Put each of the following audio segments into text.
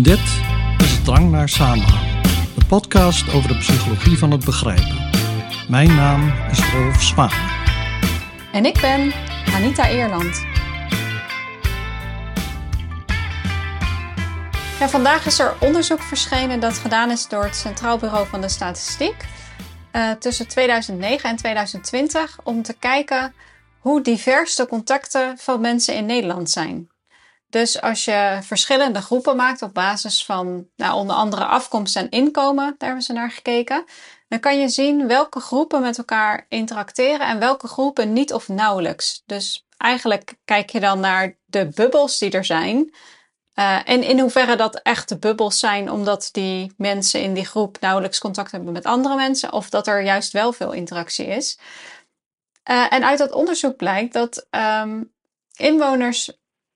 Dit is Drang naar Samenhang, de podcast over de psychologie van het begrijpen. Mijn naam is Rolf Zwaan. En ik ben Anita Eerland. Ja, vandaag is er onderzoek verschenen dat gedaan is door het Centraal Bureau van de Statistiek uh, tussen 2009 en 2020 om te kijken hoe divers de contacten van mensen in Nederland zijn. Dus als je verschillende groepen maakt op basis van nou, onder andere afkomst en inkomen, daar hebben ze naar gekeken, dan kan je zien welke groepen met elkaar interacteren en welke groepen niet of nauwelijks. Dus eigenlijk kijk je dan naar de bubbels die er zijn. Uh, en in hoeverre dat echte bubbels zijn, omdat die mensen in die groep nauwelijks contact hebben met andere mensen, of dat er juist wel veel interactie is. Uh, en uit dat onderzoek blijkt dat um, inwoners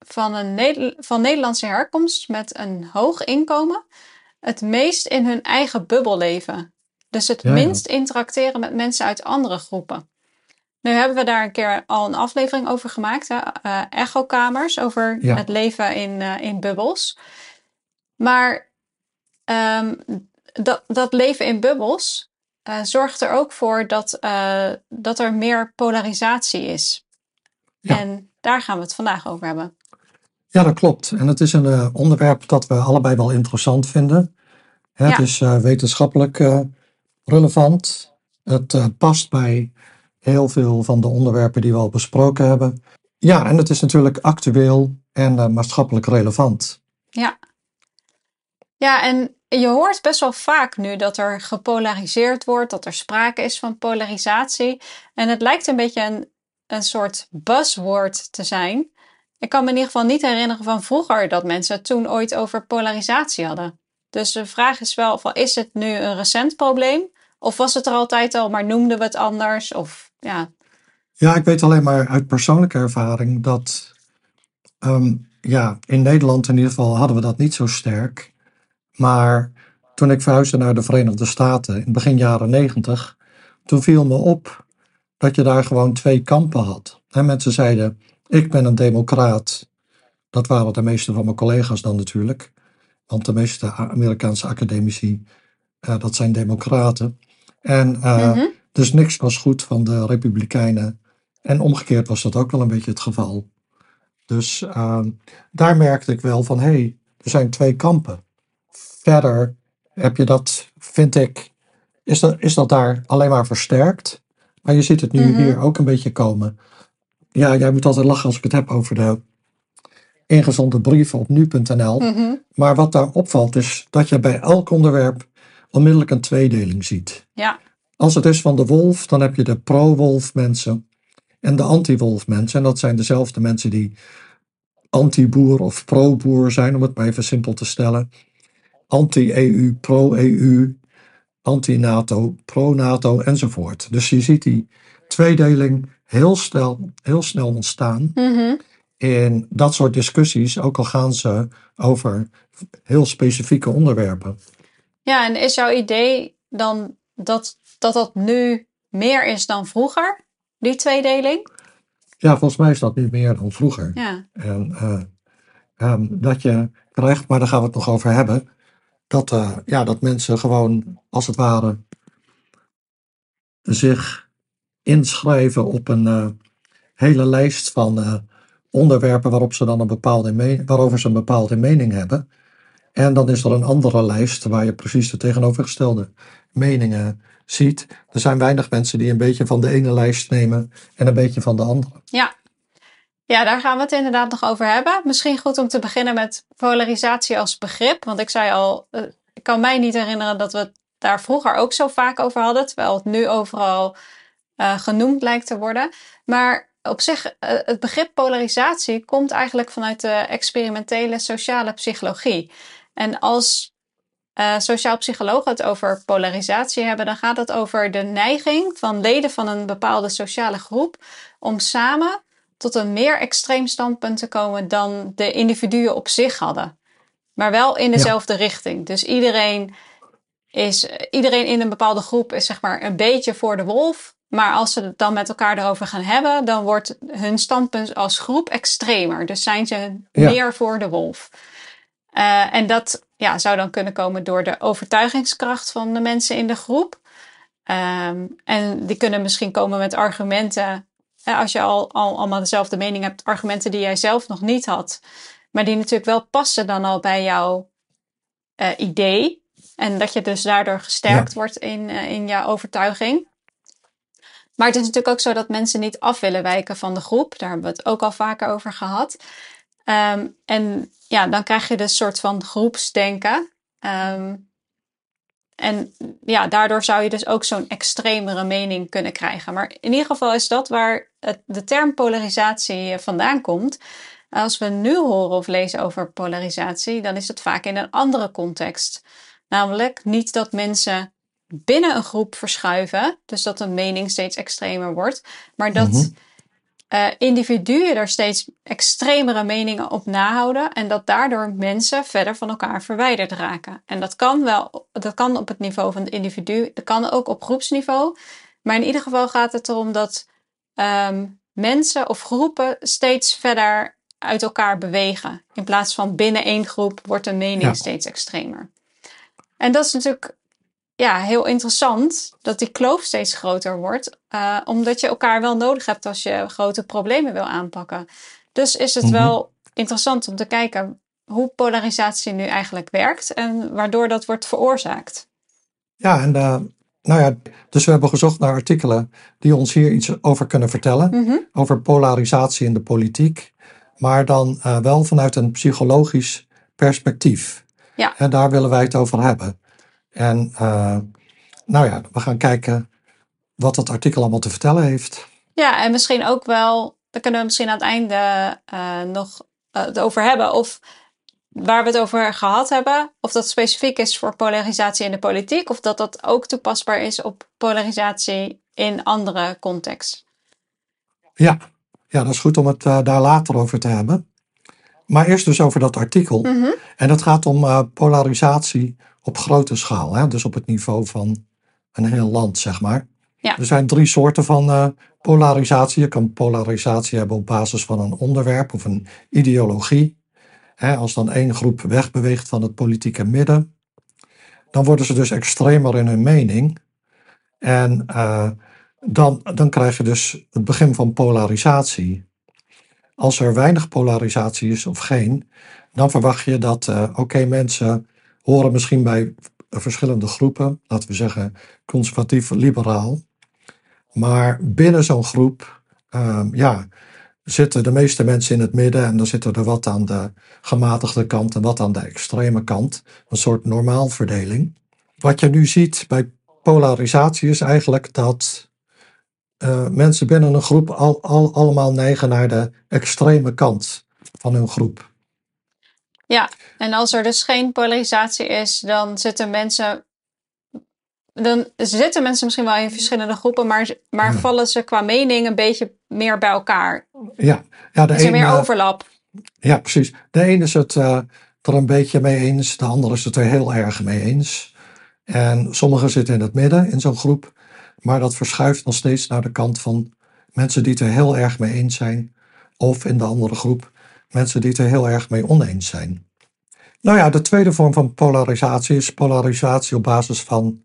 van, een van Nederlandse herkomst met een hoog inkomen het meest in hun eigen bubbel leven. Dus het minst interacteren met mensen uit andere groepen. Nu hebben we daar een keer al een aflevering over gemaakt, hè? Uh, echokamers, over het leven in, uh, in bubbels. Maar um, dat, dat leven in bubbels uh, zorgt er ook voor dat, dat er meer polarisatie is. En daar gaan we het vandaag over hebben. Ja, dat klopt. En het is een uh, onderwerp dat we allebei wel interessant vinden. Hè, ja. Het is uh, wetenschappelijk uh, relevant. Het past bij heel veel van de onderwerpen die we al besproken hebben. Ja, en het is natuurlijk actueel en maatschappelijk relevant. Ja. Ja, en je hoort best wel vaak nu dat er gepolariseerd wordt, dat er sprake is van polarisatie. En het lijkt een beetje een, een soort buzzword te zijn. Ik kan me in ieder geval niet herinneren van vroeger dat mensen toen ooit over polarisatie hadden. Dus de vraag is wel, is het nu een recent probleem? Of was het er altijd al, maar noemden we het anders? Of, ja. ja, ik weet alleen maar uit persoonlijke ervaring dat um, ja, in Nederland in ieder geval hadden we dat niet zo sterk. Maar toen ik verhuisde naar de Verenigde Staten in begin jaren negentig, toen viel me op dat je daar gewoon twee kampen had. En mensen zeiden, ik ben een democraat. Dat waren de meeste van mijn collega's dan natuurlijk. Want de meeste Amerikaanse academici, uh, dat zijn democraten. En uh, mm -hmm. dus niks was goed van de republikeinen. En omgekeerd was dat ook wel een beetje het geval. Dus uh, daar merkte ik wel van, hé, hey, er zijn twee kampen. Verder heb je dat, vind ik, is dat, is dat daar alleen maar versterkt. Maar je ziet het nu mm -hmm. hier ook een beetje komen ja, jij moet altijd lachen als ik het heb over de ingezonde brieven op nu.nl. Mm -hmm. Maar wat daar opvalt is dat je bij elk onderwerp onmiddellijk een tweedeling ziet. Ja. Als het is van de wolf, dan heb je de pro-wolf mensen en de anti-wolf mensen. En dat zijn dezelfde mensen die anti-boer of pro-boer zijn, om het maar even simpel te stellen. Anti-EU, pro-EU, anti-NATO, pro-NATO enzovoort. Dus je ziet die tweedeling heel snel, heel snel ontstaan. Mm-hmm. In dat soort discussies, ook al gaan ze over heel specifieke onderwerpen. Ja, en is jouw idee dan dat dat, dat nu meer is dan vroeger, die tweedeling? Ja, volgens mij is dat nu meer dan vroeger. Ja. En uh, um, dat je krijgt, maar daar gaan we het nog over hebben, dat, uh, ja, dat mensen gewoon als het ware zich inschrijven op een uh, hele lijst van uh, onderwerpen waarop ze dan een bepaalde waarover ze een bepaalde mening hebben. En dan is er een andere lijst waar je precies de tegenovergestelde meningen ziet. Er zijn weinig mensen die een beetje van de ene lijst nemen en een beetje van de andere. Ja. Ja, daar gaan we het inderdaad nog over hebben. Misschien goed om te beginnen met polarisatie als begrip. Want ik zei al, uh, ik kan mij niet herinneren dat we het daar vroeger ook zo vaak over hadden. Terwijl het nu overal uh, genoemd lijkt te worden. Maar op zich, uh, het begrip polarisatie komt eigenlijk vanuit de experimentele sociale psychologie. En als uh, sociaal psychologen het over polarisatie hebben, dan gaat het over de neiging van leden van een bepaalde sociale groep om samen tot een meer extreem standpunt te komen dan de individuen op zich hadden. Maar wel in dezelfde ja. richting. Dus iedereen, is, iedereen in een bepaalde groep is zeg maar een beetje voor de wolf. Maar als ze het dan met elkaar erover gaan hebben, dan wordt hun standpunt als groep extremer. Dus zijn ze ja. meer voor de wolf. Uh, en dat ja, zou dan kunnen komen door de overtuigingskracht van de mensen in de groep. Um, en die kunnen misschien komen met argumenten. als je al, al allemaal dezelfde mening hebt, argumenten die jij zelf nog niet had. Maar die natuurlijk wel passen dan al bij jouw uh, idee. En dat je dus daardoor gesterkt wordt in, in jouw overtuiging. Maar het is natuurlijk ook zo dat mensen niet af willen wijken van de groep. Daar hebben we het ook al vaker over gehad. Um, en ja, dan krijg je dus een soort van groepsdenken. Um, en ja, daardoor zou je dus ook zo'n extremere mening kunnen krijgen. Maar in ieder geval is dat waar de term polarisatie vandaan komt. Als we nu horen of lezen over polarisatie, dan is het vaak in een andere context. Namelijk niet dat mensen binnen een groep verschuiven, dus dat een mening steeds extremer wordt, maar dat mm individuen er steeds extremere meningen op nahouden en dat daardoor mensen verder van elkaar verwijderd raken. En dat kan wel, dat kan op het niveau van het individu, dat kan ook op groepsniveau, maar in ieder geval gaat het erom dat um, mensen of groepen steeds verder uit elkaar bewegen. In plaats van binnen één groep wordt de mening steeds extremer. En dat is natuurlijk ja, heel interessant dat die kloof steeds groter wordt, uh, omdat je elkaar wel nodig hebt als je grote problemen wil aanpakken. Dus is het mhm. wel interessant om te kijken hoe polarisatie nu eigenlijk werkt en waardoor dat wordt veroorzaakt. Ja, en uh, nou ja, dus we hebben gezocht naar artikelen die ons hier iets over kunnen vertellen. Mhm. Over polarisatie in de politiek, maar dan uh, wel vanuit een psychologisch perspectief. Ja. En daar willen wij het over hebben. En uh, nou ja, we gaan kijken wat dat artikel allemaal te vertellen heeft. Ja, en misschien ook wel, daar kunnen we misschien aan het einde uh, nog uh, het over hebben. Of waar we het over gehad hebben, of dat specifiek is voor polarisatie in de politiek, of dat dat ook toepasbaar is op polarisatie in andere contexten. Ja, ja dat is goed om het uh, daar later over te hebben. Maar eerst dus over dat artikel. Mm -hmm. En dat gaat om polarisatie op grote schaal. Hè? Dus op het niveau van een heel land, zeg maar. Ja. Er zijn drie soorten van uh, polarisatie. Je kan polarisatie hebben op basis van een onderwerp of een ideologie. Hè, als dan één groep wegbeweegt van het politieke midden, dan worden ze dus extremer in hun mening. En uh, dan, dan krijg je dus het begin van polarisatie. Als er weinig polarisatie is of geen, dan verwacht je dat, uh, oké, okay, mensen horen misschien bij verschillende groepen, laten we zeggen conservatief-liberaal. Maar binnen zo'n groep, uh, ja, zitten de meeste mensen in het midden en dan zitten er wat aan de gematigde kant en wat aan de extreme kant. Een soort normaalverdeling. Wat je nu ziet bij polarisatie is eigenlijk dat uh, mensen binnen een groep al, al, allemaal neigen naar de extreme kant van hun groep. Ja, en als er dus geen polarisatie is, dan zitten mensen. Dan zitten mensen misschien wel in verschillende groepen, maar, maar vallen ze qua mening een beetje meer bij elkaar. Ja, ja de is er meer overlap. Ja, precies. De ene is het uh, er een beetje mee eens, de andere is het er heel erg mee eens. En sommigen zitten in het midden in zo'n groep, maar dat verschuift nog steeds naar de kant van mensen die het er heel erg mee eens zijn, of in de andere groep mensen die het er heel erg mee oneens zijn. Nou ja, de tweede vorm van polarisatie is polarisatie op basis van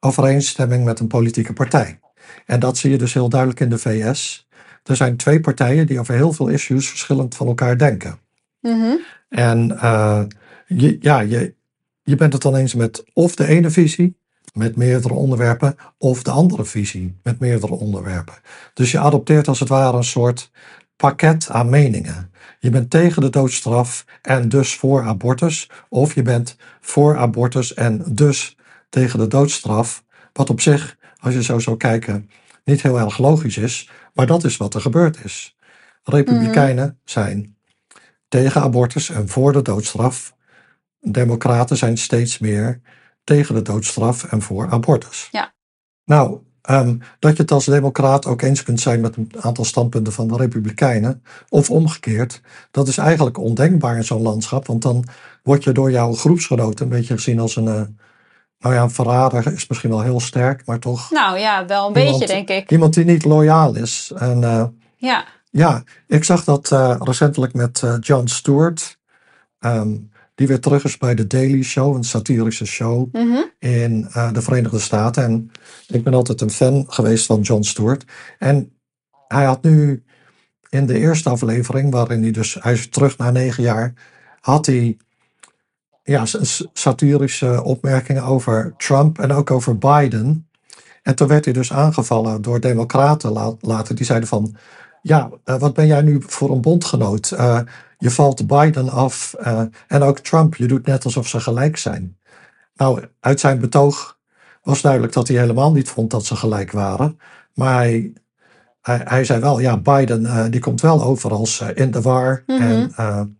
overeenstemming met een politieke partij. En dat zie je dus heel duidelijk in de VS. Er zijn twee partijen die over heel veel issues verschillend van elkaar denken. Mm-hmm. En uh, je, ja, je, je bent het dan eens met of de ene visie, met meerdere onderwerpen, of de andere visie met meerdere onderwerpen. Dus je adopteert als het ware een soort pakket aan meningen. Je bent tegen de doodstraf en dus voor abortus. Of je bent voor abortus en dus tegen de doodstraf. Wat op zich, als je zo zou kijken, niet heel erg logisch is. Maar dat is wat er gebeurd is. Republikeinen mm. zijn tegen abortus en voor de doodstraf. Democraten zijn steeds meer tegen de doodstraf en voor abortus. Ja. Nou, Um, dat je het als democraat ook eens kunt zijn met een aantal standpunten van de Republikeinen, of omgekeerd, dat is eigenlijk ondenkbaar in zo'n landschap, want dan word je door jouw groepsgenoten een beetje gezien als een, uh, nou ja, een verrader is misschien wel heel sterk, maar toch. Nou ja, wel een beetje, denk ik. Iemand die niet loyaal is. En, uh, ja. Ja, ik zag dat uh, recentelijk met John Stewart. Um, die weer terug is bij The Daily Show, een satirische show Mhm. in eh, de Verenigde Staten. En ik ben altijd een fan geweest van Jon Stewart. En hij had nu in de eerste aflevering, waarin hij dus, hij is terug na negen jaar, had hij ja, satirische opmerkingen over Trump en ook over Biden. En toen werd hij dus aangevallen door democraten la- later. Die zeiden van, ja, eh, wat ben jij nu voor een bondgenoot? Eh, je valt Biden af eh, en ook Trump. Je doet net alsof ze gelijk zijn. Nou, uit zijn betoog was duidelijk dat hij helemaal niet vond dat ze gelijk waren. Maar hij, hij, hij zei wel, ja, Biden eh, die komt wel over als eh, in de war. Mhm. En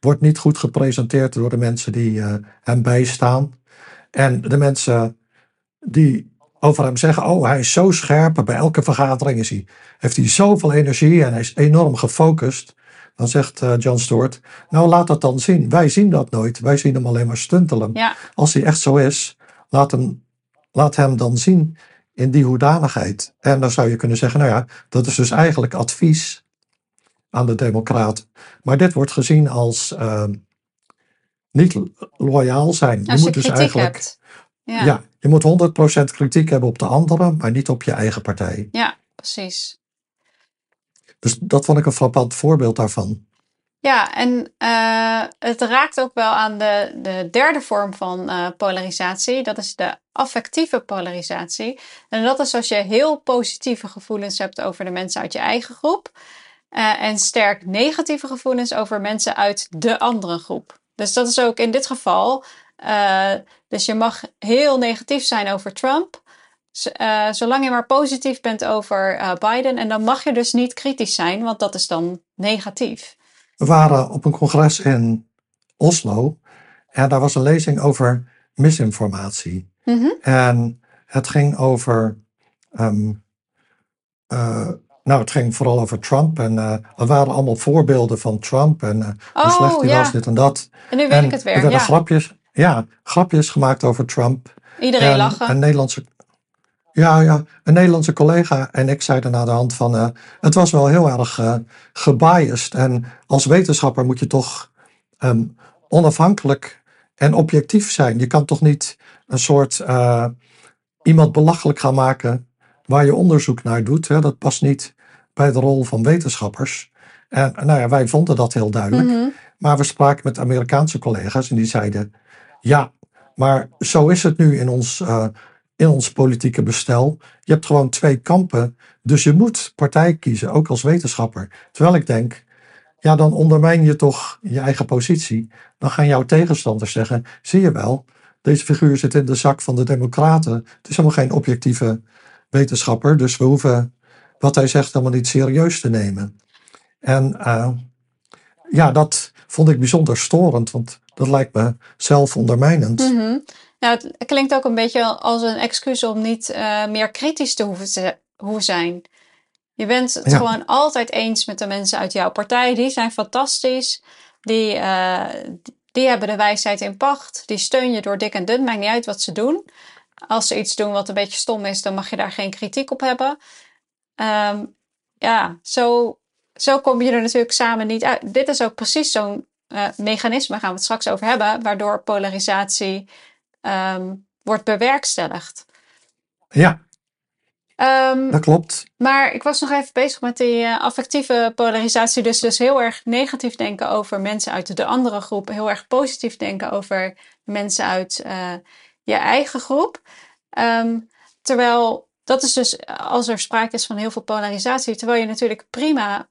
wordt niet goed gepresenteerd door de mensen die hem bijstaan. En de mensen die over hem zeggen, oh, hij is zo scherp. Bij elke vergadering is hij, heeft hij zoveel energie en hij is enorm gefocust. Dan zegt eh, John Stewart, nou laat dat dan zien. Wij zien dat nooit. Wij zien hem alleen maar stuntelen. Ja, Als hij echt zo is, laat hem, laat hem dan zien in die hoedanigheid. En dan zou je kunnen zeggen, nou ja, dat is dus eigenlijk advies aan de democraten. Maar dit wordt gezien als ehm, niet lo- loyaal zijn. als je moet dus eigenlijk, hebt. Ja. ja. je moet 100% kritiek hebben op de anderen, maar niet op je eigen partij. ja, precies. Dus dat vond ik een frappant voorbeeld daarvan. Ja, en eh, het raakt ook wel aan de, de derde vorm van eh, polarisatie. Dat is de affectieve polarisatie. En dat is als je heel positieve gevoelens hebt over de mensen uit je eigen groep. eh, en sterk negatieve gevoelens over mensen uit de andere groep. Dus dat is ook in dit geval. dus je mag heel negatief zijn over Trump. Eh, zolang je maar positief bent over eh, Biden. En dan mag je dus niet kritisch zijn, want dat is dan negatief. We waren op een congres in Oslo en daar was een lezing over misinformatie. Mhm. En het ging over. ehm, eh, nou, het ging vooral over Trump. En eh, er waren allemaal voorbeelden van Trump. En eh, hoe Oh, slecht hij ja. was, dit en dat. En nu weet en ik het er weer. werden Ja. grapjes, ja, grapjes gemaakt over Trump. Iedereen en lachen. Een Nederlandse, ja, ja, een Nederlandse collega en ik zeiden na de hand van. eh, het was wel heel erg eh gebiased. En als wetenschapper moet je toch ehm, onafhankelijk en objectief zijn. Je kan toch niet een soort eh, iemand belachelijk gaan maken waar je onderzoek naar doet. Hè? Dat past niet bij de rol van wetenschappers. En nou ja, wij vonden dat heel duidelijk. Mhm. Maar we spraken met Amerikaanse collega's en die zeiden: Ja, maar zo is het nu in ons, in ons politieke bestel. Je hebt gewoon twee kampen, dus je moet partij kiezen, ook als wetenschapper. Terwijl ik denk: Ja, dan ondermijn je toch je eigen positie. Dan gaan jouw tegenstanders zeggen: Zie je wel, deze figuur zit in de zak van de Democraten. Het is helemaal geen objectieve wetenschapper, dus we hoeven wat hij zegt helemaal niet serieus te nemen. En eh, ja, dat vond ik bijzonder storend, want dat lijkt me zelfondermijnend. Mhm. Nou, het klinkt ook een beetje als een excuus om niet eh, meer kritisch te hoeven, te hoeven zijn. Je bent het Ja. gewoon altijd eens met de mensen uit jouw partij. Die zijn fantastisch. Die, eh, die hebben de wijsheid in pacht. Die steun je door dik en dun. Maakt niet uit wat ze doen. Als ze iets doen wat een beetje stom is, dan mag je daar geen kritiek op hebben. Ehm, ja, zo, zo kom je er natuurlijk samen niet uit. Dit is ook precies zo'n eh, mechanisme, gaan we het straks over hebben, waardoor polarisatie ehm, wordt bewerkstelligd. Ja, Ehm, dat klopt. maar ik was nog even bezig met die eh, affectieve polarisatie. Dus, dus heel erg negatief denken over mensen uit de andere groep. Heel erg positief denken over mensen uit eh, je eigen groep. Ehm, terwijl dat is dus als er sprake is van heel veel polarisatie. Terwijl je natuurlijk prima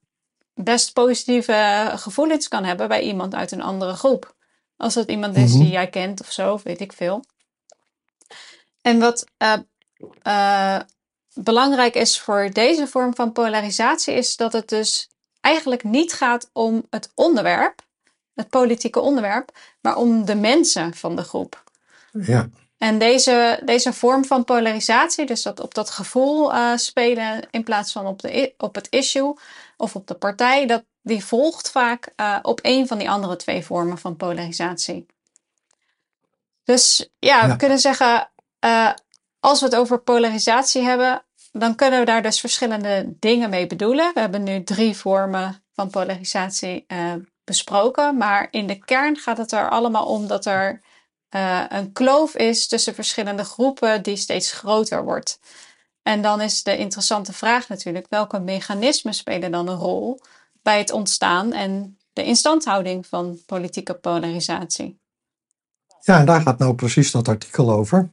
best positieve gevoelens kan hebben bij iemand uit een andere groep. Als het iemand is Mhm. die jij kent of zo, of weet ik veel. En wat eh, eh, belangrijk is voor deze vorm van polarisatie, is dat het dus eigenlijk niet gaat om het onderwerp, het politieke onderwerp, maar om de mensen van de groep. Ja, En deze, deze vorm van polarisatie, dus dat op dat gevoel eh, spelen in plaats van op, de, op het issue of op de partij, dat, die volgt vaak eh, op een van die andere twee vormen van polarisatie. Dus ja, we kunnen zeggen, eh, als we het over polarisatie hebben, dan kunnen we daar dus verschillende dingen mee bedoelen. We hebben nu drie vormen van polarisatie eh, besproken. Maar in de kern gaat het er allemaal om dat er een kloof is tussen verschillende groepen die steeds groter wordt. En dan is de interessante vraag natuurlijk: welke mechanismen spelen dan een rol bij het ontstaan en de instandhouding van politieke polarisatie? Ja, en daar gaat nou precies dat artikel over.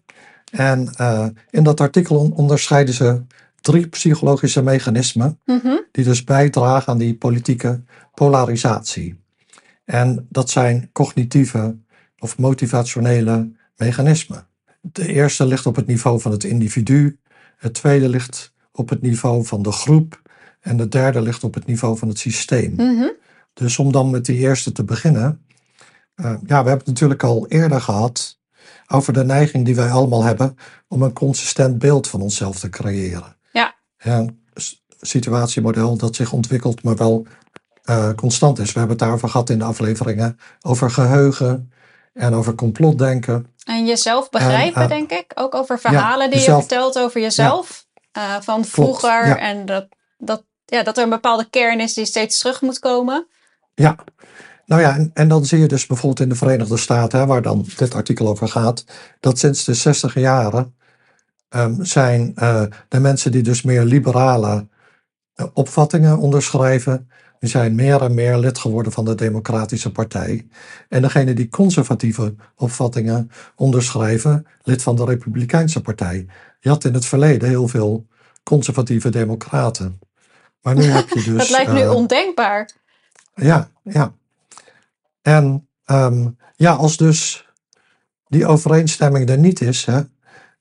En uh, in dat artikel onderscheiden ze drie psychologische mechanismen mm -hmm. die dus bijdragen aan die politieke polarisatie. En dat zijn cognitieve of motivationele mechanismen. De eerste ligt op het niveau van het individu, het tweede ligt op het niveau van de groep en de derde ligt op het niveau van het systeem. Mm -hmm. Dus om dan met die eerste te beginnen, uh, ja, we hebben het natuurlijk al eerder gehad over de neiging die wij allemaal hebben om een consistent beeld van onszelf te creëren. Ja. Een situatiemodel dat zich ontwikkelt, maar wel uh, constant is. We hebben het daarover gehad in de afleveringen over geheugen en over complotdenken. En jezelf begrijpen, en, uh, denk ik. Ook over verhalen ja, die jezelf, je vertelt over jezelf. Ja, uh, van vroeger. Klopt, ja. En dat, dat, ja, dat er een bepaalde kern is die steeds terug moet komen. Ja, nou ja, en, en, dan zie je dus bijvoorbeeld in de Verenigde Staten, hè, waar dan dit artikel over gaat, dat sinds de 60 jaren um, zijn uh, de mensen die dus meer liberale uh, opvattingen onderschrijven, die zijn meer en meer lid geworden van de Democratische Partij. En degene die conservatieve opvattingen onderschrijven, lid van de Republikeinse Partij. Je had in het verleden heel veel conservatieve democraten. Maar nu heb je dus. Dat lijkt nu uh, ondenkbaar. Ja, ja. En um, ja, als dus die overeenstemming er niet is hè,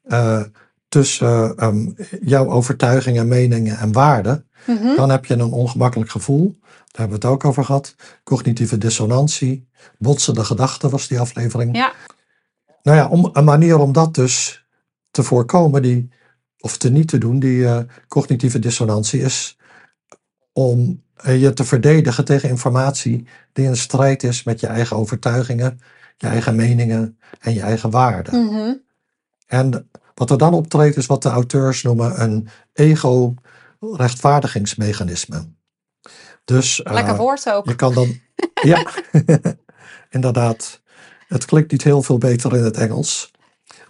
uh, tussen um, jouw overtuigingen, meningen en waarden, mm -hmm. dan heb je een ongemakkelijk gevoel. Daar hebben we het ook over gehad. Cognitieve dissonantie, botsende gedachten was die aflevering. Ja. Nou ja, om, een manier om dat dus te voorkomen, die, of te niet te doen, die uh, cognitieve dissonantie, is om je te verdedigen tegen informatie die in strijd is met je eigen overtuigingen, je eigen meningen en je eigen waarden. Mm -hmm. En wat er dan optreedt is wat de auteurs noemen een ego-rechtvaardigingsmechanisme. Dus, Lekker uh, woord ook. Je kan dan, ja, inderdaad. Het klinkt niet heel veel beter in het Engels.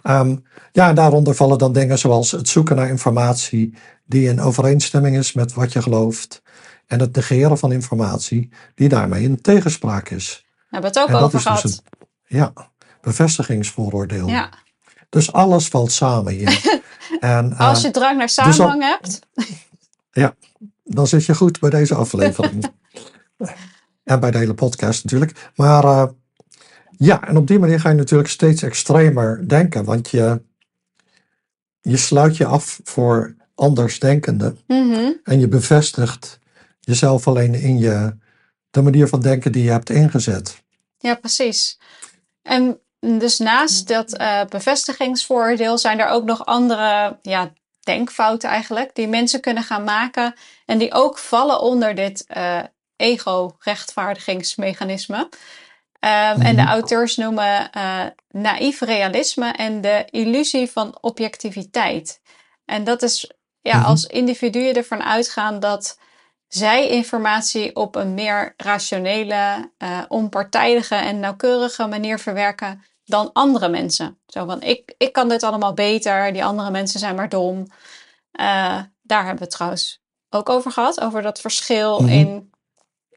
Um, ja, en daaronder vallen dan dingen zoals het zoeken naar informatie die in overeenstemming is met wat je gelooft en het negeren van informatie die daarmee in tegenspraak is. We hebben het ook en over gehad. Dus een, ja, bevestigingsvooroordeel. Ja. Dus alles valt samen hier. en, uh, Als je drang naar samenhang dus al, hebt. ja, dan zit je goed bij deze aflevering. en bij de hele podcast natuurlijk. Maar uh, ja, en op die manier ga je natuurlijk steeds extremer denken. Want je, je sluit je af voor andersdenkenden. Mm -hmm. En je bevestigt jezelf alleen in je, de manier van denken die je hebt ingezet. Ja, precies. En dus naast dat uh, bevestigingsvoordeel zijn er ook nog andere ja, denkfouten eigenlijk die mensen kunnen gaan maken en die ook vallen onder dit uh, ego-rechtvaardigingsmechanisme. Um, mm-hmm. En de mhm. auteurs noemen uh, naïef realisme en de illusie van objectiviteit. En dat is ja, mm-hmm. als individuen ervan uitgaan dat zij informatie op een meer rationele, uh, onpartijdige en nauwkeurige manier verwerken dan andere mensen. Zo van, ik, ik kan dit allemaal beter, die andere mensen zijn maar dom. Uh, daar hebben we het trouwens ook over gehad, over dat verschil mm -hmm. in,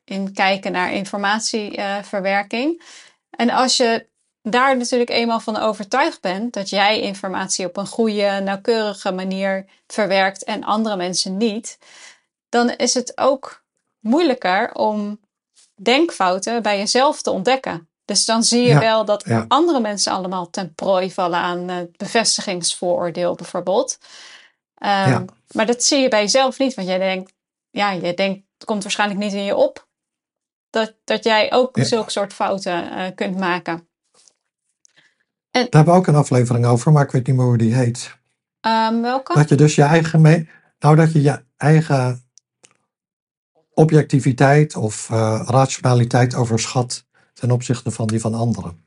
in kijken naar informatieverwerking. Uh, en als je daar natuurlijk eenmaal van overtuigd bent dat jij informatie op een goede, nauwkeurige manier verwerkt en andere mensen niet, dan is het ook moeilijker om denkfouten bij jezelf te ontdekken. Dus dan zie je ja, wel dat ja. andere mensen allemaal ten prooi vallen aan het bevestigingsvooroordeel bijvoorbeeld. Um, ja. Maar dat zie je bij jezelf niet, want jij denkt, ja, je denkt, het komt waarschijnlijk niet in je op dat, dat jij ook zulke soort fouten uh, kunt maken. En, Daar hebben we ook een aflevering over, maar ik weet niet meer hoe die heet. Um, welke? Dat je dus je eigen, mee, nou dat je je eigen objectiviteit of uh, rationaliteit overschat ten opzichte van die van anderen.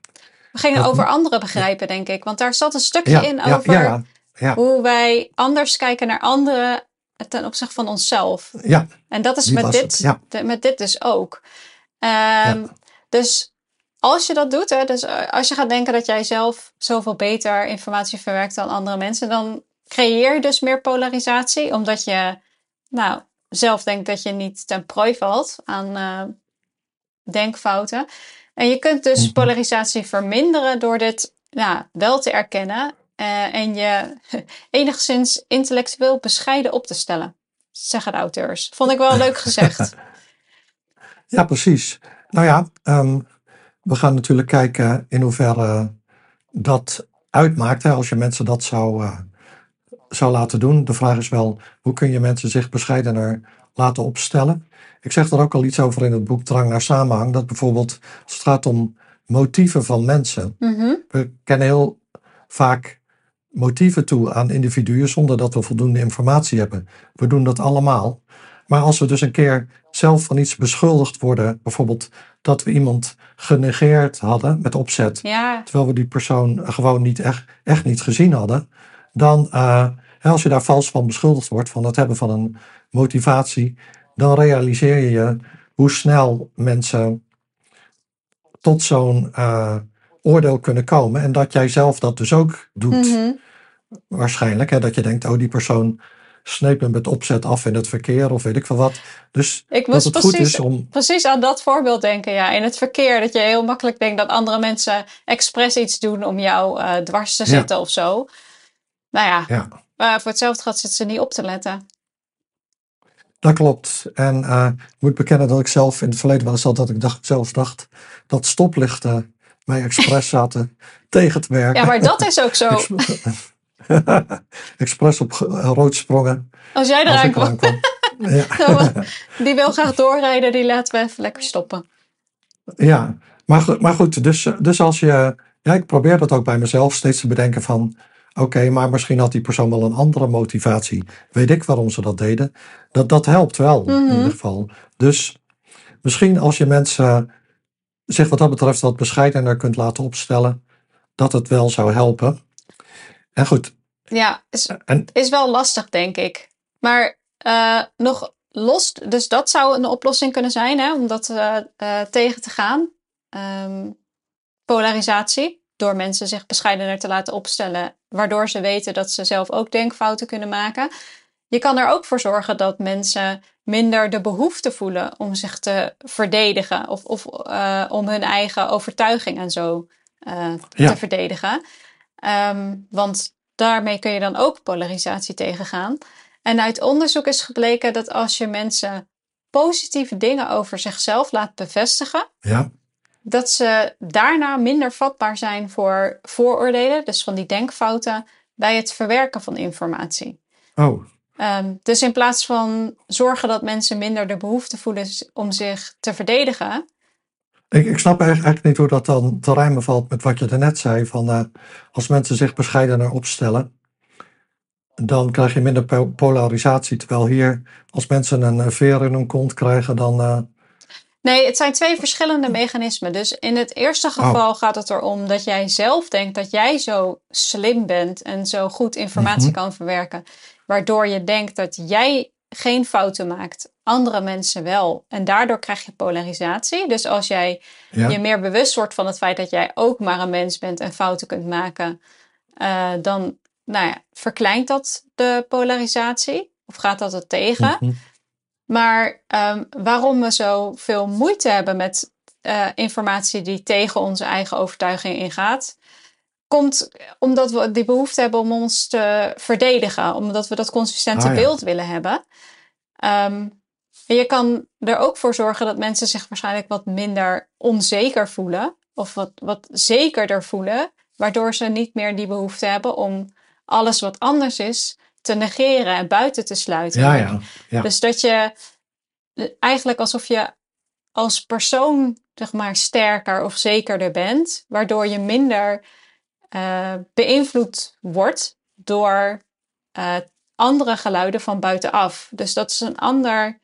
We gingen dat, over anderen begrijpen, denk ik. Want daar zat een stukje ja, in over ja, ja, hoe wij anders kijken naar anderen ten opzichte van onszelf. Ja. En dat is met dit, de, met dit dus ook. Ehm, dus als je dat doet, hè, dus eh, als je gaat denken dat jij zelf zoveel beter informatie verwerkt dan andere mensen, dan creëer je dus meer polarisatie, omdat je nou, zelf denkt dat je niet ten prooi valt aan uh, denkfouten. En je kunt dus mhm. polarisatie verminderen door dit nou, wel te erkennen uh, en je enigszins intellectueel bescheiden op te stellen, zeggen de auteurs. Vond ik wel leuk gezegd. ja, precies. Nou ja, um, we gaan natuurlijk kijken in hoeverre dat uitmaakt. Hè, als je mensen dat zou, uh, zou laten doen. De vraag is wel, hoe kun je mensen zich bescheidener laten opstellen? Ik zeg er ook al iets over in het boek Drang naar Samenhang. Dat bijvoorbeeld, als het gaat om motieven van mensen. Mm We kennen heel vaak motieven toe aan individuen zonder dat we voldoende informatie hebben. We doen dat allemaal. Maar als we dus een keer zelf van iets beschuldigd worden, bijvoorbeeld dat we iemand genegeerd hadden met opzet, ja. terwijl we die persoon gewoon niet echt, echt niet gezien hadden, dan uh, als je daar vals van beschuldigd wordt, van het hebben van een motivatie, dan realiseer je je hoe snel mensen tot zo'n uh, oordeel kunnen komen en dat jij zelf dat dus ook doet. Mhm. Waarschijnlijk, hè, dat je denkt, oh die persoon sneep hem met opzet af in het verkeer of weet ik veel wat. Dus ik dat het precies, goed is om... Precies aan dat voorbeeld denken, ja. In het verkeer, dat je heel makkelijk denkt dat andere mensen expres iets doen om jou uh, dwars te zetten of zo. Nou ja, ja. Uh, voor hetzelfde gaat zitten ze niet op te letten. Dat klopt. En uh, ik moet bekennen dat ik zelf in het verleden wel eens had dat ik dacht, zelfs dacht dat stoplichten mij expres zaten tegen te werken. Ja, maar dat is ook zo. Expres op rood sprongen. Als jij eraan kwam. ja. die wil graag doorrijden, die laten we even lekker stoppen. Ja, maar, maar goed, dus, dus als je. Ja, ik probeer dat ook bij mezelf steeds te bedenken van. Oké, maar misschien had die persoon wel een andere motivatie. Weet ik waarom ze dat deden. Dat, dat helpt wel, in Mhm. ieder geval. Dus misschien als je mensen zich wat dat betreft wat bescheidener kunt laten opstellen, dat het wel zou helpen. En goed, Ja, is, en, is wel lastig, denk ik. Maar eh, nog los, dus dat zou een oplossing kunnen zijn, hè, om dat eh, eh, tegen te gaan. Ehm, polarisatie, door mensen zich bescheidener te laten opstellen, waardoor ze weten dat ze zelf ook denkfouten kunnen maken. Je kan er ook voor zorgen dat mensen minder de behoefte voelen om zich te verdedigen of, of eh, om hun eigen overtuiging en zo eh, Ja. te verdedigen. Ehm, want daarmee kun je dan ook polarisatie tegengaan. En uit onderzoek is gebleken dat als je mensen positieve dingen over zichzelf laat bevestigen, ja, dat ze daarna minder vatbaar zijn voor vooroordelen, dus van die denkfouten, bij het verwerken van informatie. oh, Ehm, dus in plaats van zorgen dat mensen minder de behoefte voelen om zich te verdedigen, Ik, ik snap eigenlijk, niet hoe dat dan te rijmen valt met wat je daarnet zei. Van, eh, als mensen zich bescheidener opstellen, dan krijg je minder po- polarisatie. Terwijl hier, als mensen een veer in hun kont krijgen, dan... eh, Nee, het zijn twee verschillende mechanismen. Dus in het eerste geval gaat het erom dat jij zelf denkt dat jij zo slim bent en zo goed informatie Mhm. kan verwerken, waardoor je denkt dat jij geen fouten maakt, andere mensen wel. En daardoor krijg je polarisatie. Dus als jij ja, je meer bewust wordt van het feit dat jij ook maar een mens bent en fouten kunt maken, eh, dan nou ja, verkleint dat de polarisatie of gaat dat het tegen. mhm, Maar ehm, waarom we zo veel moeite hebben met eh, informatie die tegen onze eigen overtuiging ingaat, komt omdat we die behoefte hebben om ons te verdedigen, omdat we dat consistente Ah, ja. beeld willen hebben. Ehm, en je kan er ook voor zorgen dat mensen zich waarschijnlijk wat minder onzeker voelen, of wat, wat zekerder voelen, waardoor ze niet meer die behoefte hebben om alles wat anders is te negeren en buiten te sluiten. ja, ja, ja. Dus dat je eigenlijk alsof je als persoon zeg maar sterker of zekerder bent, waardoor je minder eh, beïnvloed wordt door eh, andere geluiden van buitenaf. Dus dat is een ander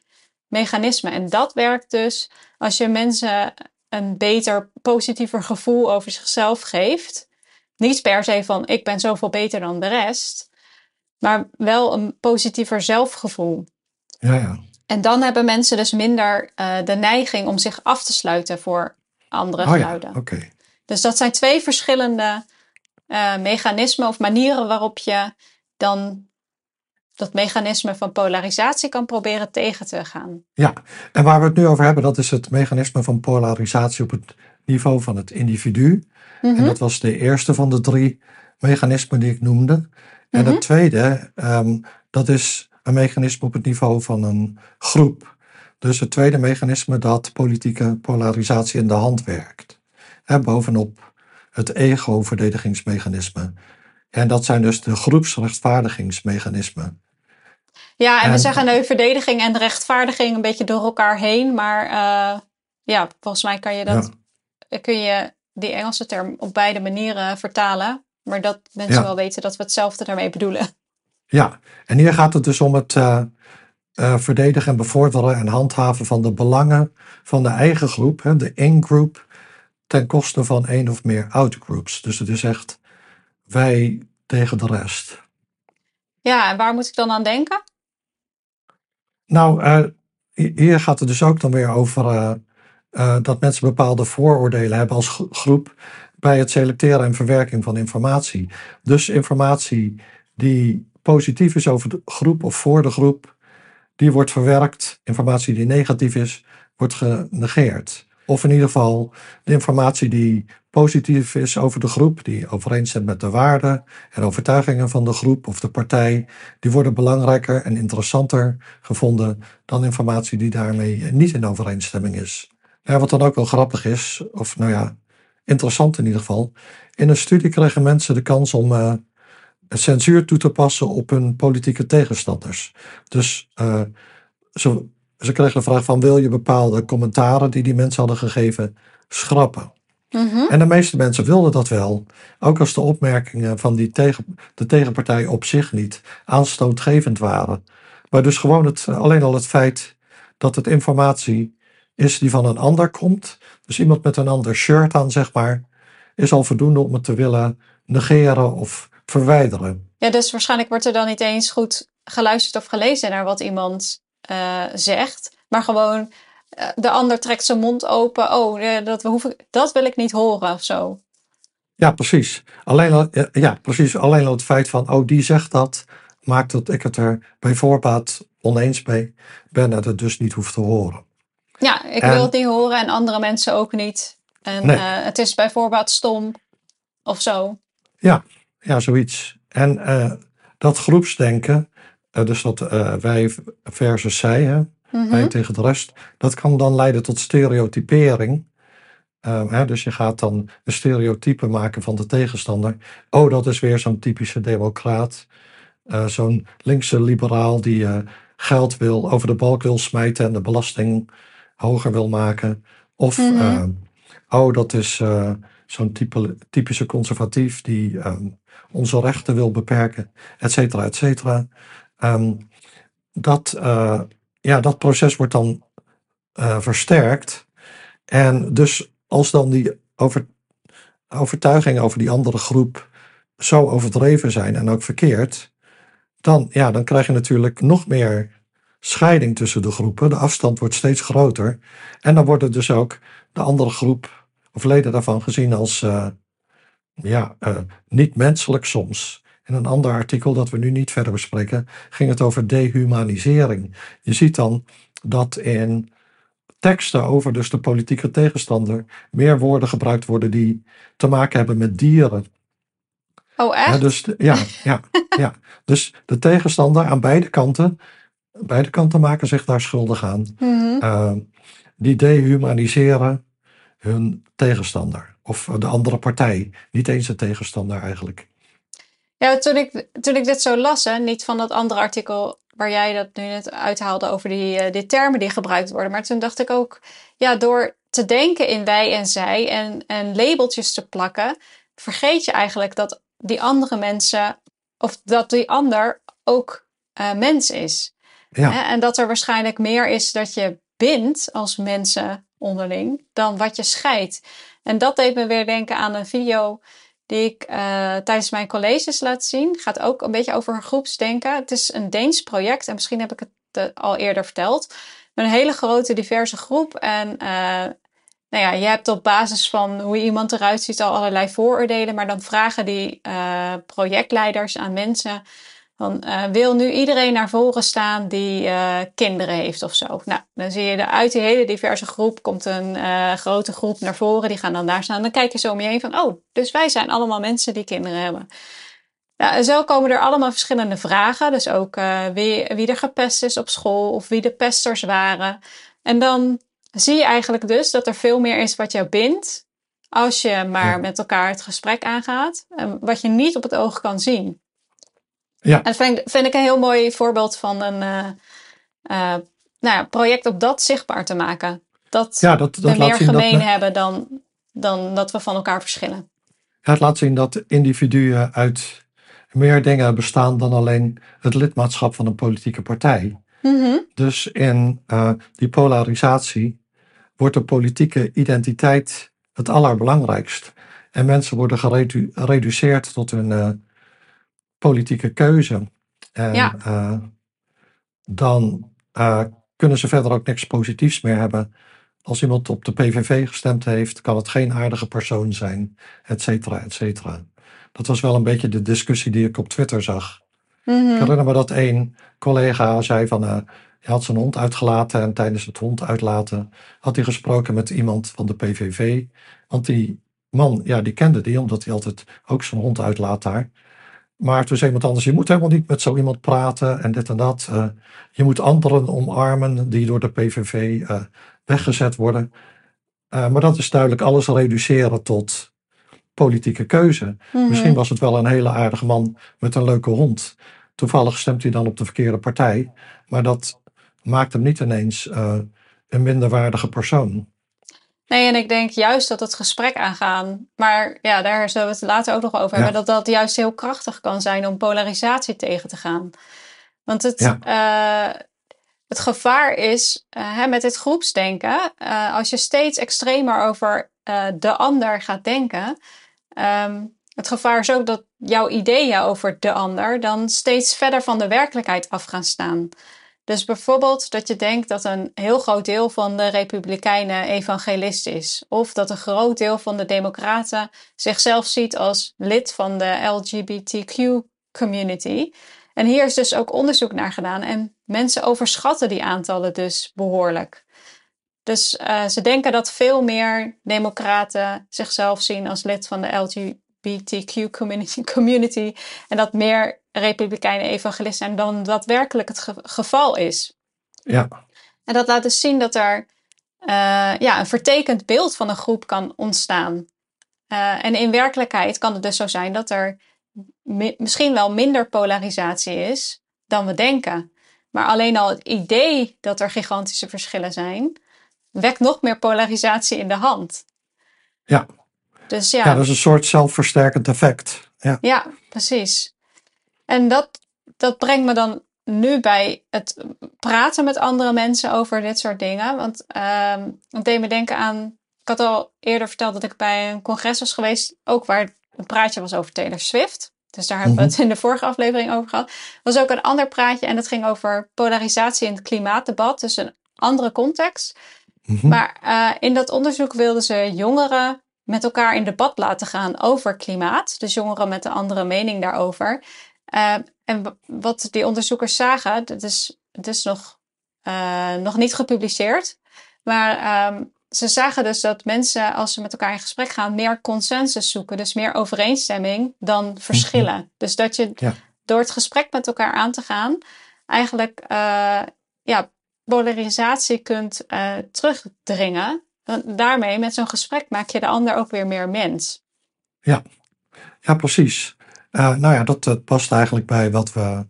mechanisme. En dat werkt dus als je mensen een beter, positiever gevoel over zichzelf geeft. Niet per se van ik ben zoveel beter dan de rest, maar wel een positiever zelfgevoel. ja, ja. En dan hebben mensen dus minder uh, de neiging om zich af te sluiten voor andere oh, geluiden. Ja, oké. Dus dat zijn twee verschillende uh, mechanismen of manieren waarop je dan dat mechanisme van polarisatie kan proberen tegen te gaan. Ja, en waar we het nu over hebben, dat is het mechanisme van polarisatie op het niveau van het individu. Mm -hmm. En dat was de eerste van de drie mechanismen die ik noemde. En het tweede, um, dat is een mechanisme op het niveau van een groep. Dus het tweede mechanisme dat politieke polarisatie in de hand werkt. En bovenop het ego-verdedigingsmechanisme. En dat zijn dus de groepsrechtvaardigingsmechanismen. Ja, en, we zeggen nu verdediging en rechtvaardiging een beetje door elkaar heen. Maar uh, ja, volgens mij kan je, dat, ja. kun je die Engelse term op beide manieren vertalen. Maar dat mensen ja. wel weten dat we hetzelfde daarmee bedoelen. Ja, en hier gaat het dus om het uh, uh, verdedigen en bevorderen en handhaven van de belangen van de eigen groep, hè, de in-group, ten koste van één of meer out-groups. Dus het is echt wij tegen de rest. Ja, en waar moet ik dan aan denken? Nou, uh, hier gaat het dus ook dan weer over uh, uh, dat mensen bepaalde vooroordelen hebben als groep bij het selecteren en verwerking van informatie. Dus informatie die positief is over de groep of voor de groep, die wordt verwerkt. Informatie die negatief is, wordt genegeerd. Of in ieder geval de informatie die positief is over de groep, die overeenstemt met de waarden en overtuigingen van de groep of de partij, die worden belangrijker en interessanter gevonden dan informatie die daarmee niet in overeenstemming is. Ja, wat dan ook wel grappig is, of nou ja, interessant in ieder geval. In een studie kregen mensen de kans om uh, censuur toe te passen op hun politieke tegenstanders. Dus uh, ze, ze kregen de vraag van wil je bepaalde commentaren die die mensen hadden gegeven schrappen? Mm -hmm. En de meeste mensen wilden dat wel, ook als de opmerkingen van die tegen, de tegenpartij op zich niet aanstootgevend waren. Maar dus gewoon het, alleen al het feit dat het informatie is die van een ander komt, dus iemand met een ander shirt aan, zeg maar, is al voldoende om het te willen negeren of verwijderen. Ja, dus waarschijnlijk wordt er dan niet eens goed geluisterd of gelezen naar wat iemand uh, zegt, maar gewoon uh, de ander trekt zijn mond open. Oh, dat, we hoeven, dat wil ik niet horen of zo. Ja, precies. Alleen al, ja, precies. Alleen al het feit van, oh, die zegt dat, maakt dat ik het er bij voorbaat oneens mee ben en het dus niet hoef te horen. Ja, ik en, wil het niet horen en andere mensen ook niet. En nee. uh, het is bij voorbaat stom of zo. Ja, ja zoiets. En uh, dat groepsdenken, uh, dus dat wij versus zij, hè, mm -hmm. wij tegen de rest, dat kan dan leiden tot stereotypering. Hè, dus je gaat dan een stereotype maken van de tegenstander. Oh, dat is weer zo'n typische democraat. zo'n linkse liberaal die geld wil, over de balk wil smijten en de belasting hoger wil maken. Of, mm -hmm. uh, oh, dat is uh, zo'n type, typische conservatief die um, onze rechten wil beperken, et cetera, et cetera. Um, dat, uh, ja, dat proces wordt dan versterkt. En dus als dan die over, overtuigingen over die andere groep zo overdreven zijn en ook verkeerd, dan, ja, dan krijg je natuurlijk nog meer scheiding tussen de groepen. De afstand wordt steeds groter. En dan wordt dus ook de andere groep of leden daarvan gezien als uh, ja, uh, niet menselijk soms. In een ander artikel dat we nu niet verder bespreken, ging het over dehumanisering. Je ziet dan dat in teksten over dus de politieke tegenstander meer woorden gebruikt worden die te maken hebben met dieren. Oh, echt? Ja, dus, ja, ja, ja. dus de tegenstander aan beide kanten beide kanten maken zich daar schuldig aan. Mm -hmm. uh, die dehumaniseren hun tegenstander. Of de andere partij. Niet eens de tegenstander eigenlijk. Ja, toen ik, toen ik dit zo las, hè, niet van dat andere artikel waar jij dat nu net uithaalde over die, uh, die termen die gebruikt worden. Maar toen dacht ik ook, ja, door te denken in wij en zij en, en labeltjes te plakken, vergeet je eigenlijk dat die andere mensen, of dat die ander ook uh, mens is. Ja. En dat er waarschijnlijk meer is dat je bindt als mensen onderling dan wat je scheidt. En dat deed me weer denken aan een video die ik uh, tijdens mijn colleges laat zien. Gaat ook een beetje over groepsdenken. Het is een Deens project en misschien heb ik het het al eerder verteld. Met een hele grote diverse groep. En uh, nou ja, je hebt op basis van hoe iemand eruit ziet al allerlei vooroordelen. Maar dan vragen die projectleiders aan mensen van, uh, wil nu iedereen naar voren staan die uh, kinderen heeft of zo? Nou, dan zie je uit die hele diverse groep komt een uh, grote groep naar voren. Die gaan dan daar staan. Dan kijk je zo om je heen van, oh, dus wij zijn allemaal mensen die kinderen hebben. Nou, en zo komen er allemaal verschillende vragen. Dus ook wie, wie er gepest is op school of wie de pesters waren. En dan zie je eigenlijk dus dat er veel meer is wat jou bindt. Als je maar met elkaar het gesprek aangaat. Wat je niet op het oog kan zien. Ja. En dat vind, vind, ik een heel mooi voorbeeld van een uh, uh, nou ja, project op dat zichtbaar te maken. Dat, ja, dat, dat we meer gemeen dat, hebben dan, dan dat we van elkaar verschillen. Het laat zien dat individuen uit meer dingen bestaan dan alleen het lidmaatschap van een politieke partij. Mm -hmm. Dus in uh, die polarisatie wordt de politieke identiteit het allerbelangrijkst. En mensen worden gereduceerd tot hun politieke keuze. En ja. uh, dan uh, kunnen ze verder ook niks positiefs meer hebben. Als iemand op de PVV gestemd heeft, kan het geen aardige persoon zijn, et cetera, et cetera. Dat was wel een beetje de discussie die ik op Twitter zag. Mm -hmm. Ik herinner me dat één collega zei van, uh, hij had zijn hond uitgelaten en tijdens het hond uitlaten had hij gesproken met iemand van de PVV. Want die man, ja, die kende die, omdat hij altijd ook zijn hond uitlaat daar. Maar toen zei iemand anders, je moet helemaal niet met zo iemand praten en dit en dat. Uh, je moet anderen omarmen die door de PVV uh, weggezet worden. Uh, maar dat is duidelijk alles reduceren tot politieke keuze. Mm -hmm. Misschien was het wel een hele aardige man met een leuke hond. Toevallig stemt hij dan op de verkeerde partij. Maar dat maakt hem niet ineens een minderwaardige persoon. Nee, en ik denk juist dat het gesprek aangaan, maar ja, daar zullen we het later ook nog over hebben, Ja. dat dat juist heel krachtig kan zijn om polarisatie tegen te gaan. Want het, Ja. eh, het gevaar is eh, hè, met dit groepsdenken, eh, als je steeds extremer over de ander gaat denken, ehm, het gevaar is ook dat jouw ideeën over de ander dan steeds verder van de werkelijkheid af gaan staan. Dus bijvoorbeeld dat je denkt dat een heel groot deel van de Republikeinen evangelist is. Of dat een groot deel van de Democraten zichzelf ziet als lid van de LGBTQ-community. En hier is dus ook onderzoek naar gedaan. En mensen overschatten die aantallen dus behoorlijk. Dus uh, ze denken dat veel meer Democraten zichzelf zien als lid van de LGBTQ-community. Community, en dat meer Republikeinen evangelist zijn dan daadwerkelijk het ge geval is. Ja, En dat laat dus zien dat er uh, ja, een vertekend beeld van een groep kan ontstaan. Uh, en in werkelijkheid kan het dus zo zijn dat er mi misschien wel minder polarisatie is dan we denken. Maar alleen al het idee dat er gigantische verschillen zijn, wekt nog meer polarisatie in de hand. ja. Dus ja, ja, dat is een soort zelfversterkend effect. Ja, ja precies. En dat, dat brengt me dan nu bij het praten met andere mensen over dit soort dingen. Want um, het deed me denken aan. Ik had al eerder verteld dat ik bij een congres was geweest, ook waar een praatje was over Taylor Swift. Dus daar hebben we het in de vorige aflevering over gehad. Er was ook een ander praatje en dat ging over polarisatie in het klimaatdebat. Dus een andere context. Mm -hmm. Maar uh, in dat onderzoek wilden ze jongeren met elkaar in debat laten gaan over klimaat. Dus jongeren met een andere mening daarover. Uh, en wat die onderzoekers zagen, dat is, dat is nog, uh, nog niet gepubliceerd. Maar um, ze zagen dus dat mensen, als ze met elkaar in gesprek gaan, meer consensus zoeken. Dus meer overeenstemming dan verschillen. Mm -hmm. Dus dat je ja. door het gesprek met elkaar aan te gaan, eigenlijk uh, ja, polarisatie kunt terugdringen. Daarmee, met zo'n gesprek, maak je de ander ook weer meer mens. Ja, ja precies. Uh, nou ja, dat, dat, past eigenlijk bij wat we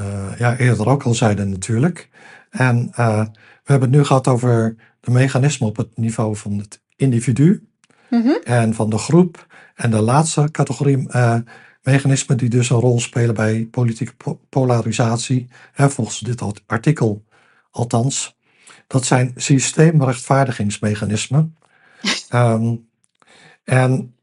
uh, ja, eerder ook al zeiden natuurlijk. En uh, we hebben het nu gehad over de mechanismen op het niveau van het individu mm -hmm. en van de groep. En de laatste categorie mechanismen die dus een rol spelen bij politieke po polarisatie, hè, volgens dit artikel althans, dat zijn systeemrechtvaardigingsmechanismen. um, en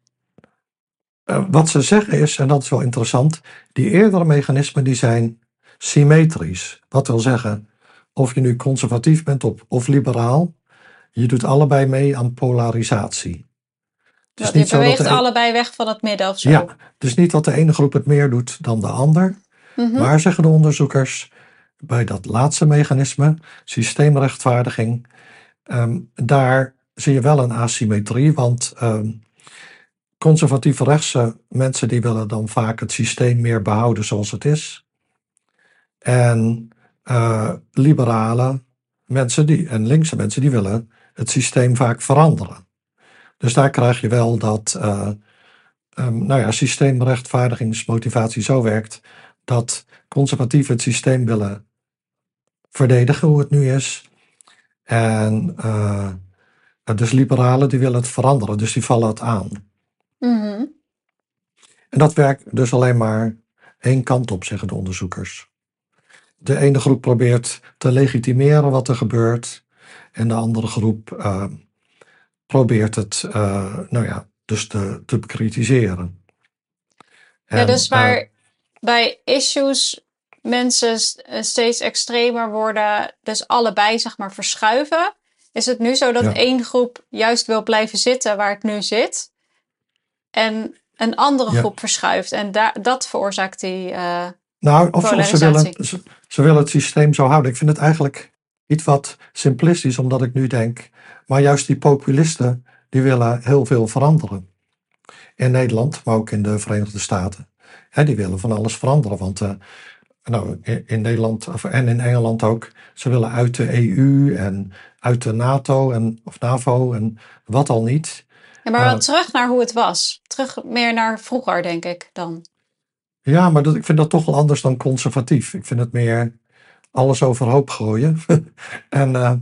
uh, wat ze zeggen is, en dat is wel interessant, die eerdere mechanismen die zijn symmetrisch. Wat wil zeggen, of je nu conservatief bent of, of liberaal, je doet allebei mee aan polarisatie. Het is niet je beweegt allebei weg van het midden of zo. Ja, het is niet dat de ene groep het meer doet dan de ander. Mhm. Maar zeggen de onderzoekers, bij dat laatste mechanisme, systeemrechtvaardiging, ehm, daar zie je wel een asymmetrie. Want um, conservatieve rechtse mensen die willen dan vaak het systeem meer behouden zoals het is. En uh, liberale mensen die, en linkse mensen die willen het systeem vaak veranderen. Dus daar krijg je wel dat uh, um, nou ja, systeemrechtvaardigingsmotivatie zo werkt dat conservatieven het systeem willen verdedigen hoe het nu is. En uh, dus liberalen die willen het veranderen, dus die vallen het aan. Mm En dat werkt dus alleen maar één kant op, zeggen de onderzoekers. De ene groep probeert te legitimeren wat er gebeurt, en de andere groep uh, probeert het, uh, nou ja, dus te, te bekritiseren. ja, dus waar bij issues mensen steeds extremer worden, dus allebei zeg maar verschuiven, is het nu zo dat één groep juist wil blijven zitten waar het nu zit en een andere groep verschuift en dat veroorzaakt die uh, nou, of, of ze, willen, ze, ze, willen het systeem zo houden. Ik vind het eigenlijk iets wat simplistisch, omdat ik nu denk, maar juist die populisten, die willen heel veel veranderen. In Nederland, maar ook in de Verenigde Staten. Hè, die willen van alles veranderen, want uh, nou, in, Nederland of, en in Engeland ook, ze willen uit de EU en uit de NATO en, of NAVO en wat al niet. Ja, maar wel uh, terug naar hoe het was. Terug meer naar vroeger, denk ik dan. Ja, maar dat, ik vind dat toch wel anders dan conservatief. Ik vind het meer alles overhoop gooien. en uh,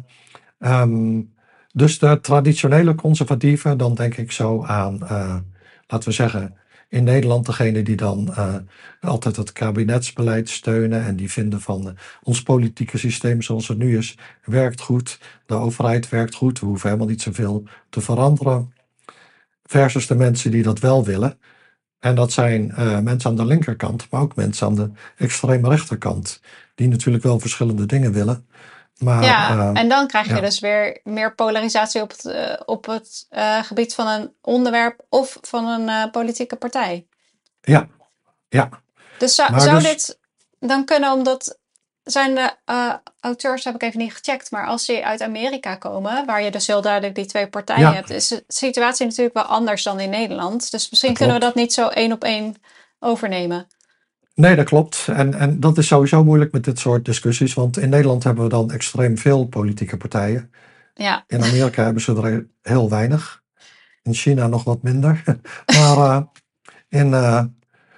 um, dus de traditionele conservatieven, dan denk ik zo aan, uh, laten we zeggen, in Nederland degene die dan uh, altijd het kabinetsbeleid steunen en die vinden van uh, ons politieke systeem zoals het nu is, werkt goed. De overheid werkt goed. We hoeven helemaal niet zoveel te veranderen. Versus de mensen die dat wel willen. En dat zijn uh, mensen aan de linkerkant, maar ook mensen aan de extreme rechterkant. Die natuurlijk wel verschillende dingen willen. Maar, ja, en dan krijg je dus weer meer polarisatie op het, op het gebied van een onderwerp of van een politieke partij. Ja, ja. Dus zou, zou dus dit dan kunnen, omdat zijn de auteurs, heb ik even niet gecheckt, maar als ze uit Amerika komen, waar je dus heel duidelijk die twee partijen hebt, is de situatie natuurlijk wel anders dan in Nederland. Dus misschien kunnen we dat niet zo één op één overnemen. Nee, dat klopt. En, en dat is sowieso moeilijk met dit soort discussies. Want in Nederland hebben we dan extreem veel politieke partijen. Ja. In Amerika hebben ze er heel weinig. In China nog wat minder. maar uh, in, uh,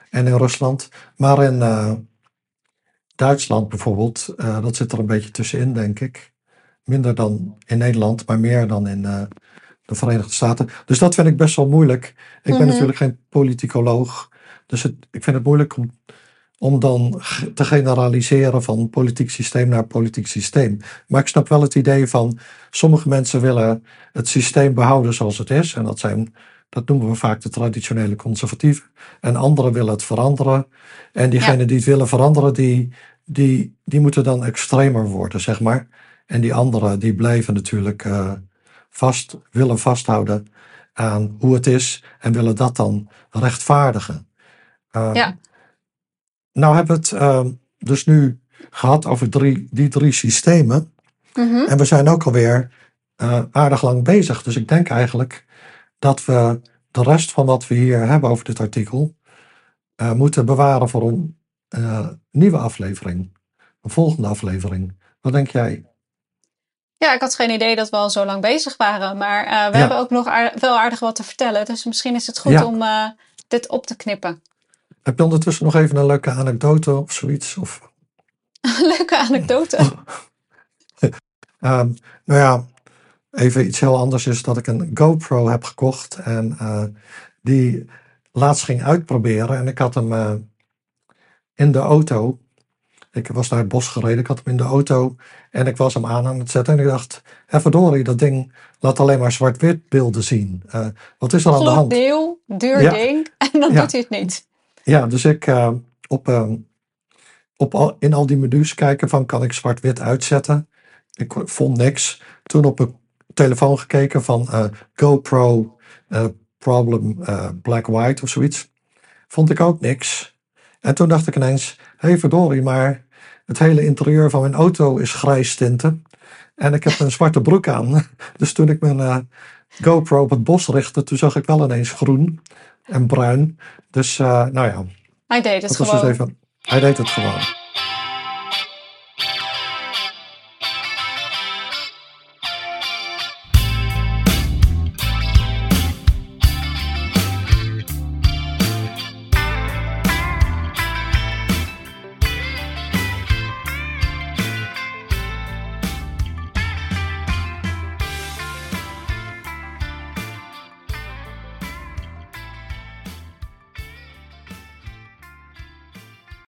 en in Rusland. Maar in uh, Duitsland bijvoorbeeld, dat zit er een beetje tussenin, denk ik. Minder dan in Nederland, maar meer dan in de Verenigde Staten. Dus dat vind ik best wel moeilijk. Ik ben mm -hmm. natuurlijk geen politicoloog. Dus het, ik vind het moeilijk om om dan te generaliseren van politiek systeem naar politiek systeem. Maar ik snap wel het idee van sommige mensen willen het systeem behouden zoals het is. En dat zijn, dat noemen we vaak de traditionele conservatieven. En anderen willen het veranderen. En diegenen ja. die het willen veranderen, die, die, die moeten dan extremer worden, zeg maar. En die anderen, die blijven natuurlijk uh, vast, willen vasthouden aan hoe het is en willen dat dan rechtvaardigen. Uh, ja. Nou hebben we het uh, dus nu gehad over drie, die drie systemen. Mm -hmm. En we zijn ook alweer uh, aardig lang bezig. Dus ik denk eigenlijk dat we de rest van wat we hier hebben over dit artikel uh, moeten bewaren voor een uh, nieuwe aflevering. Een volgende aflevering. Wat denk jij? Ja, ik had geen idee dat we al zo lang bezig waren. Maar we ja. hebben ook nog wel aardig wat te vertellen. Dus misschien is het goed ja. om dit op te knippen. Heb je ondertussen nog even een leuke anekdote of zoiets? Of... leuke anekdote? um, nou ja, even iets heel anders is dat ik een GoPro heb gekocht. En uh, die laatst ging uitproberen. En ik had hem uh, in de auto. Ik was naar het bos gereden. Ik had hem in de auto. En ik was hem aan aan het zetten. En ik dacht, hé verdorie, dat ding laat alleen maar zwart-wit beelden zien. Uh, wat is er aan de hand? Deel, duur ja. ding. En dan ja. doet hij het niet. Ja, dus ik uh, op, uh, op al, in al die menus kijken van kan ik zwart-wit uitzetten. Ik vond niks. Toen op mijn telefoon gekeken van uh, GoPro Problem Black-White of zoiets. Vond ik ook niks. En toen dacht ik ineens, hé hey, verdorie, maar het hele interieur van mijn auto is grijs tinten. En ik heb een zwarte broek aan. Dus toen ik mijn GoPro op het bos richtte, toen zag ik wel ineens groen en bruin. Dus nou ja. Hij deed het gewoon. Dus even, hij deed het gewoon.